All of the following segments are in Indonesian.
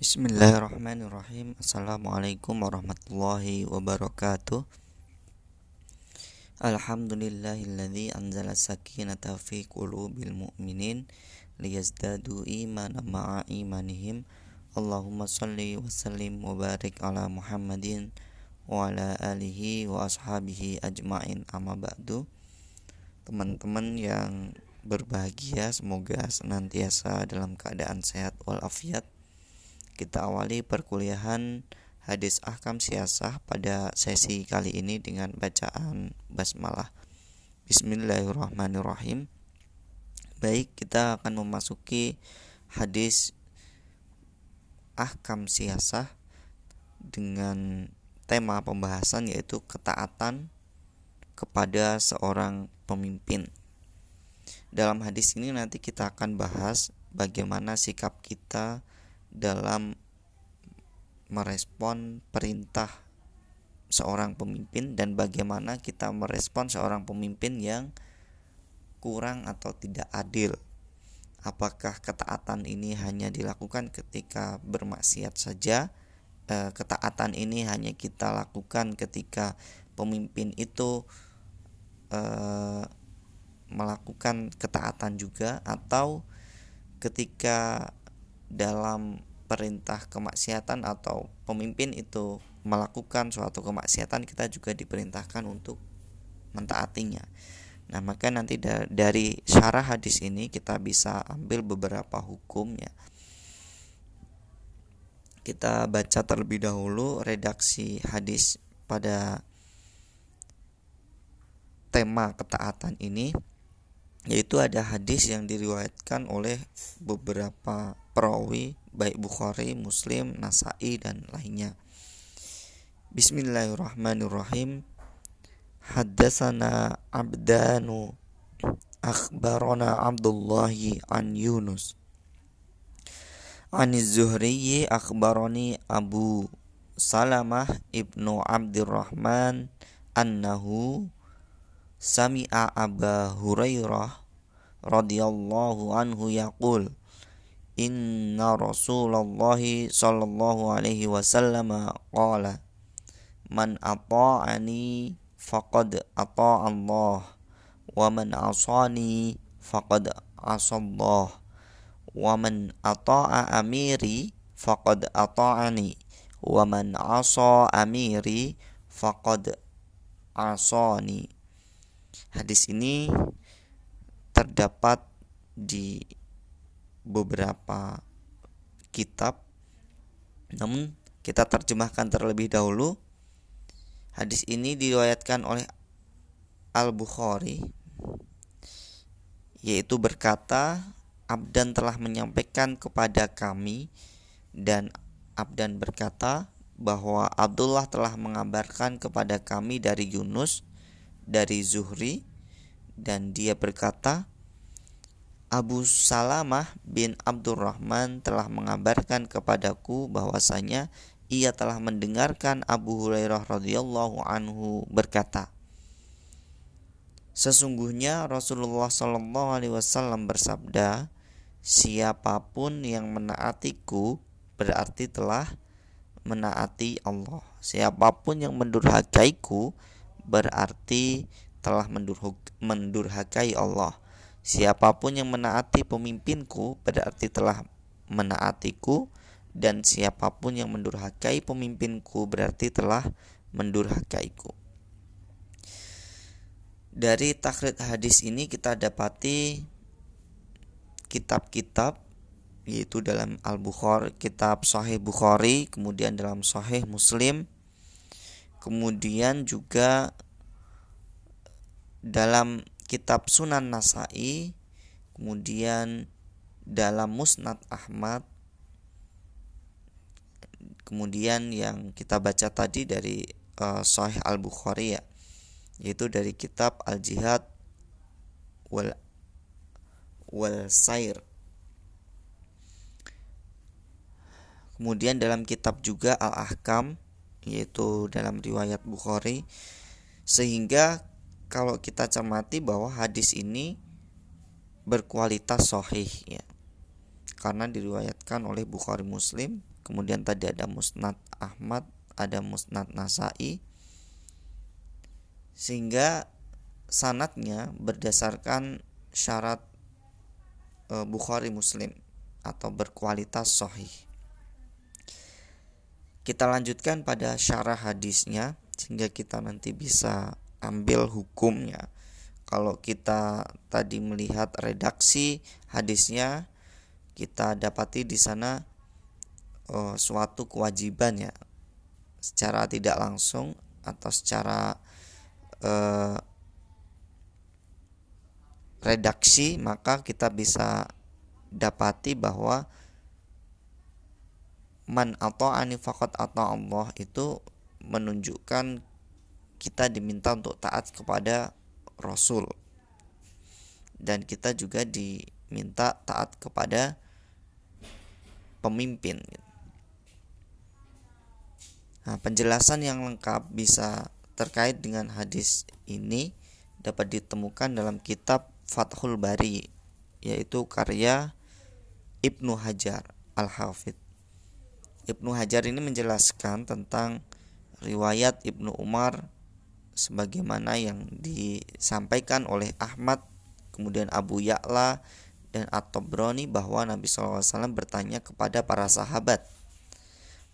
Bismillahirrahmanirrahim. Assalamualaikum warahmatullahi wabarakatuh. Alhamdulillahilladzi anzala sakinata fi qulubil mu'minin liyazdadu imanan ma'a imanihim. Allahumma salli wa sallim wa barik ala Muhammadin wa ala alihi wa ashabihi ajmain. Amma ba'du. Teman-teman yang berbahagia semoga senantiasa dalam keadaan sehat walafiat kita awali perkuliahan hadis ahkam siasah pada sesi kali ini dengan bacaan basmalah. Bismillahirrahmanirrahim. Baik, kita akan memasuki hadis ahkam siasah dengan tema pembahasan yaitu ketaatan kepada seorang pemimpin. Dalam hadis ini nanti kita akan bahas bagaimana sikap kita dalam merespon perintah seorang pemimpin dan bagaimana kita merespon seorang pemimpin yang kurang atau tidak adil. Apakah ketaatan ini hanya dilakukan ketika bermaksiat saja? E, ketaatan ini hanya kita lakukan ketika pemimpin itu e, melakukan ketaatan juga atau ketika dalam perintah kemaksiatan atau pemimpin itu melakukan suatu kemaksiatan kita juga diperintahkan untuk mentaatinya. Nah, maka nanti dari syarah hadis ini kita bisa ambil beberapa hukumnya. Kita baca terlebih dahulu redaksi hadis pada tema ketaatan ini yaitu ada hadis yang diriwayatkan oleh beberapa perawi baik Bukhari, Muslim, Nasai dan lainnya. Bismillahirrahmanirrahim. Haddatsana Abdanu akhbarana Abdullahi an Yunus an Zuhri akhbarani Abu Salamah ibnu Abdurrahman annahu sami'a Aba Hurairah radhiyallahu anhu yaqul Inna Rasulullah sallallahu alaihi wasallam qala Man ata'ani faqad ata'a Allah wa man asani faqad asallah wa man ata'a amiri faqad ata'ani wa man asa amiri faqad asani Hadis ini terdapat di beberapa kitab. Namun kita terjemahkan terlebih dahulu. Hadis ini diriwayatkan oleh Al-Bukhari yaitu berkata Abdan telah menyampaikan kepada kami dan Abdan berkata bahwa Abdullah telah mengabarkan kepada kami dari Yunus dari Zuhri dan dia berkata Abu Salamah bin Abdurrahman telah mengabarkan kepadaku bahwasanya ia telah mendengarkan Abu Hurairah radhiyallahu anhu berkata Sesungguhnya Rasulullah Shallallahu alaihi wasallam bersabda siapa pun yang menaatiku berarti telah menaati Allah. Siapa pun yang mendurhakaiku berarti telah mendurhakai Allah. Siapa pun yang menaati pemimpinku berarti telah menaatiku dan siapa pun yang mendurhakai pemimpinku berarti telah mendurhakaiku. Dari takhrid hadis ini kita dapati kitab-kitab yaitu dalam Al-Bukhari, kitab Sahih Bukhari, kemudian dalam Sahih Muslim, kemudian juga dalam kitab Sunan Nasai kemudian dalam Musnad Ahmad kemudian yang kita baca tadi dari uh, Sahih Al Bukhari ya yaitu dari kitab Al Jihad wal wal Sair kemudian dalam kitab juga Al Ahkam yaitu dalam riwayat Bukhari sehingga kalau kita cermati bahwa hadis ini berkualitas sahih ya karena diriwayatkan oleh Bukhari Muslim kemudian tadi ada Musnad Ahmad, ada Musnad Nasai, sehingga sanatnya berdasarkan syarat e, Bukhari Muslim atau berkualitas sahih. Kita lanjutkan pada syarah hadisnya sehingga kita nanti bisa ambil hukumnya. Kalau kita tadi melihat redaksi hadisnya, kita dapati di sana uh, suatu kewajiban ya, secara tidak langsung atau secara uh, redaksi, maka kita bisa dapati bahwa man atau anifakot atau Allah itu menunjukkan kita diminta untuk taat kepada Rasul dan kita juga diminta taat kepada pemimpin. Nah, penjelasan yang lengkap bisa terkait dengan hadis ini dapat ditemukan dalam kitab Fathul Bari yaitu karya Ibnu Hajar Al-Hafidh. Ibnu Hajar ini menjelaskan tentang riwayat Ibnu Umar sebagaimana yang disampaikan oleh Ahmad kemudian Abu Ya'la dan At-Tabrani bahwa Nabi SAW bertanya kepada para sahabat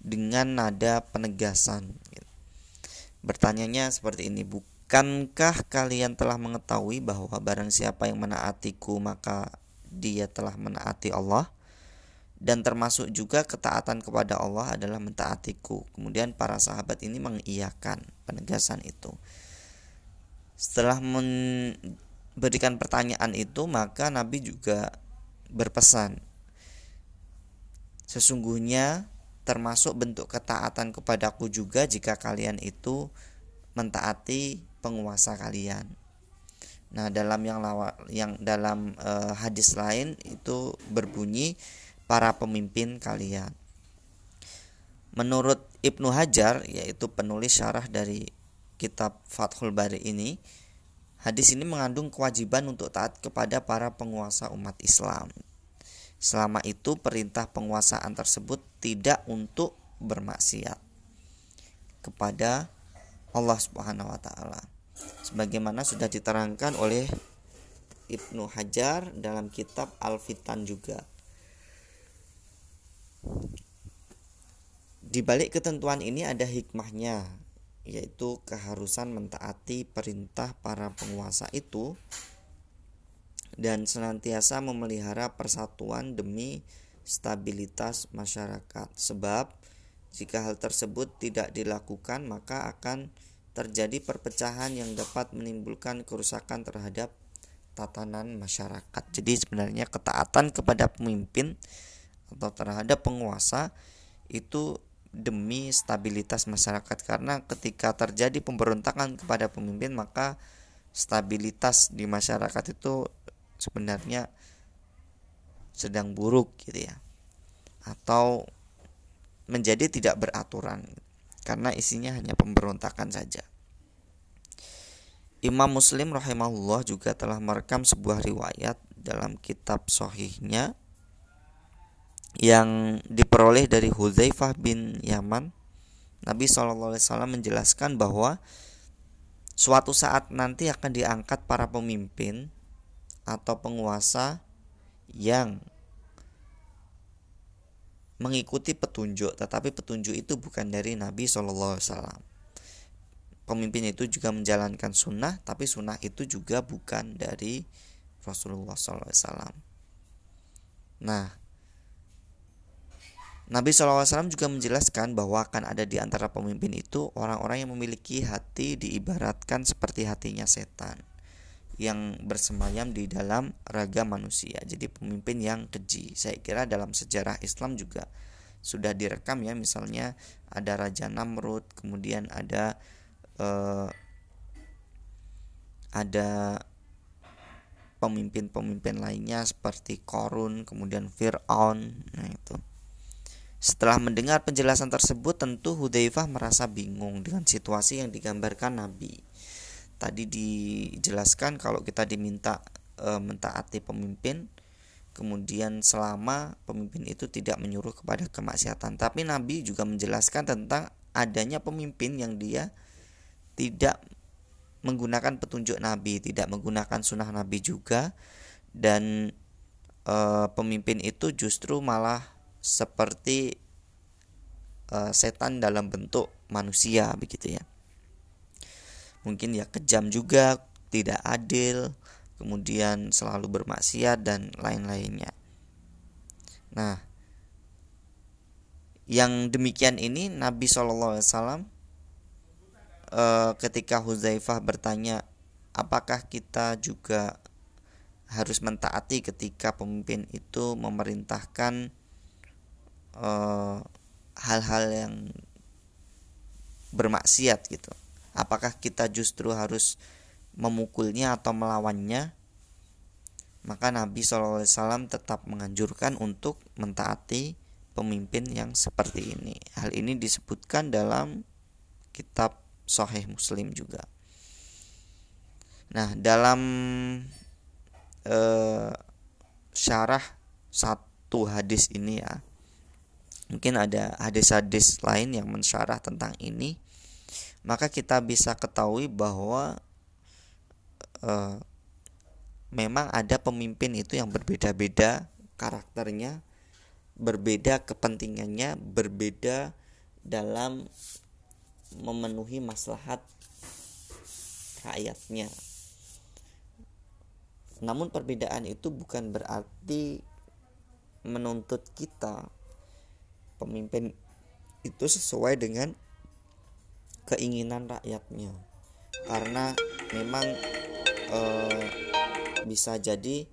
dengan nada penegasan. Bertanyanya seperti ini, bukankah kalian telah mengetahui bahwa barang siapa yang menaatiku maka dia telah menaati Allah? Dan termasuk juga ketaatan kepada Allah adalah mentaatiku. Kemudian para sahabat ini mengiyakan penegasan itu. Setelah memberikan pertanyaan itu, maka Nabi juga berpesan, sesungguhnya termasuk bentuk ketaatan kepadaku juga jika kalian itu mentaati penguasa kalian. Nah, dalam yang lawa, yang dalam uh, hadis lain itu berbunyi para pemimpin kalian. Menurut Ibnu Hajar, yaitu penulis syarah dari kitab Fathul Bari ini, hadis ini mengandung kewajiban untuk taat kepada para penguasa umat Islam. Selama itu perintah penguasaan tersebut tidak untuk bermaksiat kepada Allah Subhanahu wa taala. Sebagaimana sudah diterangkan oleh Ibnu Hajar dalam kitab Al-Fitan juga. Di balik ketentuan ini ada hikmahnya, yaitu keharusan mentaati perintah para penguasa itu dan senantiasa memelihara persatuan demi stabilitas masyarakat. Sebab jika hal tersebut tidak dilakukan, maka akan terjadi perpecahan yang dapat menimbulkan kerusakan terhadap tatanan masyarakat. Jadi sebenarnya ketaatan kepada pemimpin atau terhadap penguasa itu demi stabilitas masyarakat. Karena ketika terjadi pemberontakan kepada pemimpin maka stabilitas di masyarakat itu sebenarnya sedang buruk gitu ya. Atau menjadi tidak beraturan karena isinya hanya pemberontakan saja. Imam Muslim rahimahullah juga telah merekam sebuah riwayat dalam kitab sohihnya yang diperoleh dari Hudzaifah bin Yaman, Nabi SAW menjelaskan bahwa suatu saat nanti akan diangkat para pemimpin atau penguasa yang mengikuti petunjuk, tetapi petunjuk itu bukan dari Nabi SAW. Pemimpin itu juga menjalankan sunnah, tapi sunnah itu juga bukan dari Rasulullah SAW. Nah, Nabi SAW juga menjelaskan bahwa akan ada di antara pemimpin itu orang-orang yang memiliki hati diibaratkan seperti hatinya setan yang bersemayam di dalam raga manusia. Jadi pemimpin yang keji. Saya kira dalam sejarah Islam juga sudah direkam ya, misalnya ada Raja Namrud, kemudian ada eh, ada pemimpin-pemimpin lainnya seperti Korun, kemudian Fir'aun. Nah, itu. Setelah mendengar penjelasan tersebut, tentu Hudzaifah merasa bingung dengan situasi yang digambarkan Nabi. Tadi dijelaskan kalau kita diminta e, mentaati pemimpin, kemudian selama pemimpin itu tidak menyuruh kepada kemaksiatan. Tapi Nabi juga menjelaskan tentang adanya pemimpin yang dia tidak menggunakan petunjuk Nabi, tidak menggunakan sunnah Nabi juga, dan e, pemimpin itu justru malah seperti e, setan dalam bentuk manusia begitu ya. Mungkin ya kejam juga, tidak adil, kemudian selalu bermaksiat dan lain-lainnya. Nah, yang demikian ini Nabi Wasallam eh, ketika Huzaifah bertanya, apakah kita juga harus mentaati ketika pemimpin itu memerintahkan eh, hal-hal uh, yang bermaksiat gitu. Apakah kita justru harus memukulnya atau melawannya, maka Nabi SAW tetap menganjurkan untuk mentaati pemimpin yang seperti ini. Hal ini disebutkan dalam kitab Sahih Muslim juga. Nah, dalam eh, syarah satu hadis ini ya, mungkin ada hadis-hadis lain yang mensyarah tentang ini, maka kita bisa ketahui bahwa uh, memang ada pemimpin itu yang berbeda-beda karakternya, berbeda kepentingannya, berbeda dalam memenuhi maslahat rakyatnya. Namun perbedaan itu bukan berarti menuntut kita pemimpin itu sesuai dengan keinginan rakyatnya. Karena memang uh, bisa jadi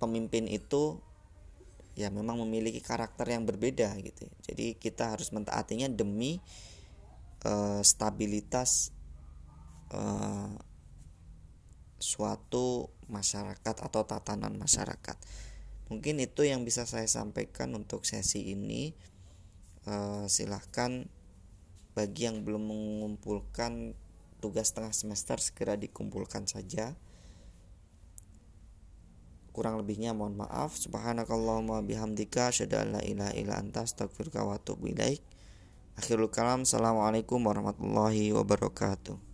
pemimpin itu ya memang memiliki karakter yang berbeda gitu. Jadi kita harus mentaatinya demi uh, stabilitas uh, suatu masyarakat atau tatanan masyarakat. Mungkin itu yang bisa saya sampaikan untuk sesi ini. Uh, silahkan bagi yang belum mengumpulkan tugas tengah semester segera dikumpulkan saja. Kurang lebihnya mohon maaf. Subhanakallahumma bihamdika asyhadu an la ilaha illa anta astaghfiruka akhirul kalam. Assalamualaikum warahmatullahi wabarakatuh